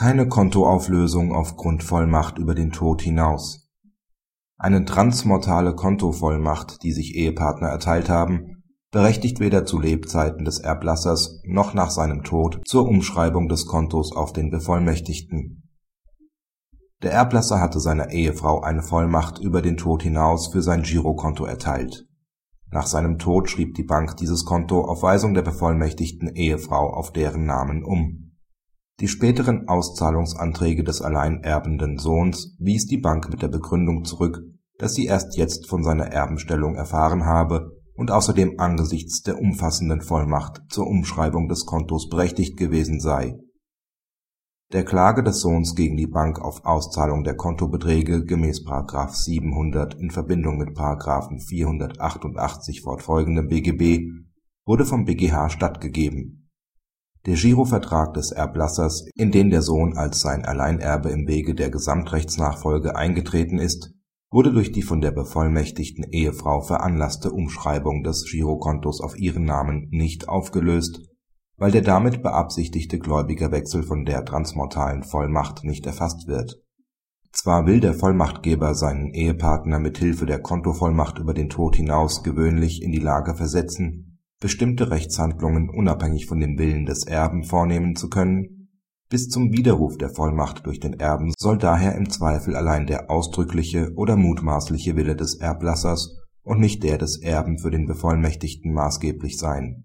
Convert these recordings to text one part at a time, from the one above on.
Keine Kontoauflösung aufgrund Vollmacht über den Tod hinaus Eine transmortale Kontovollmacht, die sich Ehepartner erteilt haben, berechtigt weder zu Lebzeiten des Erblassers noch nach seinem Tod zur Umschreibung des Kontos auf den Bevollmächtigten. Der Erblasser hatte seiner Ehefrau eine Vollmacht über den Tod hinaus für sein Girokonto erteilt. Nach seinem Tod schrieb die Bank dieses Konto auf Weisung der bevollmächtigten Ehefrau auf deren Namen um die späteren Auszahlungsanträge des alleinerbenden Sohns wies die Bank mit der Begründung zurück, dass sie erst jetzt von seiner Erbenstellung erfahren habe und außerdem angesichts der umfassenden Vollmacht zur Umschreibung des Kontos berechtigt gewesen sei. Der Klage des Sohns gegen die Bank auf Auszahlung der Kontobeträge gemäß § 700 in Verbindung mit § 488 fortfolgende BGB wurde vom BGH stattgegeben der Girovertrag des Erblassers, in den der Sohn als sein Alleinerbe im Wege der Gesamtrechtsnachfolge eingetreten ist, wurde durch die von der bevollmächtigten Ehefrau veranlasste Umschreibung des Girokontos auf ihren Namen nicht aufgelöst, weil der damit beabsichtigte Gläubigerwechsel von der transmortalen Vollmacht nicht erfasst wird. Zwar will der Vollmachtgeber seinen Ehepartner mit Hilfe der Kontovollmacht über den Tod hinaus gewöhnlich in die Lage versetzen bestimmte Rechtshandlungen unabhängig von dem Willen des Erben vornehmen zu können, bis zum Widerruf der Vollmacht durch den Erben soll daher im Zweifel allein der ausdrückliche oder mutmaßliche Wille des Erblassers und nicht der des Erben für den Bevollmächtigten maßgeblich sein.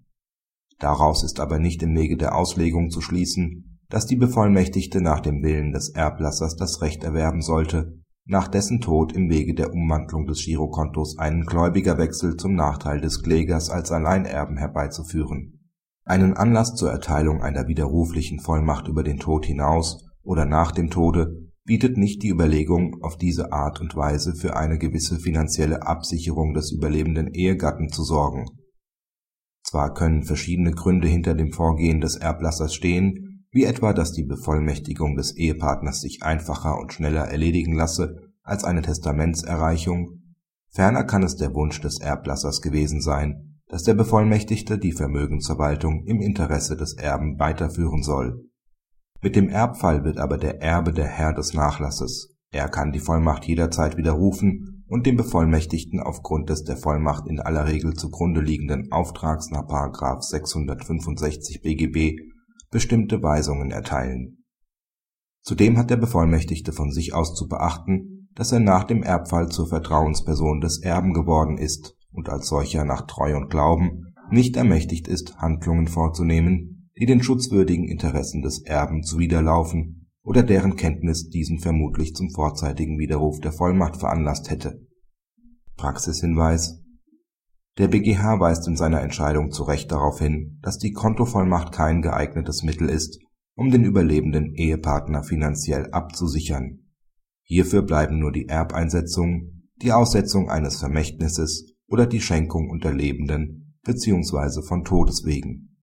Daraus ist aber nicht im Wege der Auslegung zu schließen, dass die Bevollmächtigte nach dem Willen des Erblassers das Recht erwerben sollte nach dessen Tod im Wege der Umwandlung des Girokontos einen Gläubigerwechsel zum Nachteil des Klägers als Alleinerben herbeizuführen. Einen Anlass zur Erteilung einer widerruflichen Vollmacht über den Tod hinaus oder nach dem Tode bietet nicht die Überlegung, auf diese Art und Weise für eine gewisse finanzielle Absicherung des überlebenden Ehegatten zu sorgen. Zwar können verschiedene Gründe hinter dem Vorgehen des Erblassers stehen wie etwa dass die Bevollmächtigung des Ehepartners sich einfacher und schneller erledigen lasse als eine Testamentserreichung, ferner kann es der Wunsch des Erblassers gewesen sein, dass der Bevollmächtigte die Vermögensverwaltung im Interesse des Erben weiterführen soll. Mit dem Erbfall wird aber der Erbe der Herr des Nachlasses, er kann die Vollmacht jederzeit widerrufen und dem Bevollmächtigten aufgrund des der Vollmacht in aller Regel zugrunde liegenden Auftrags nach § 665 BGB bestimmte Weisungen erteilen. Zudem hat der Bevollmächtigte von sich aus zu beachten, dass er nach dem Erbfall zur Vertrauensperson des Erben geworden ist und als solcher nach Treu und Glauben nicht ermächtigt ist, Handlungen vorzunehmen, die den schutzwürdigen Interessen des Erben zuwiderlaufen oder deren Kenntnis diesen vermutlich zum vorzeitigen Widerruf der Vollmacht veranlasst hätte. Praxishinweis der BGH weist in seiner Entscheidung zu Recht darauf hin, dass die Kontovollmacht kein geeignetes Mittel ist, um den überlebenden Ehepartner finanziell abzusichern. Hierfür bleiben nur die Erbeinsetzung, die Aussetzung eines Vermächtnisses oder die Schenkung unter Lebenden bzw. von Todeswegen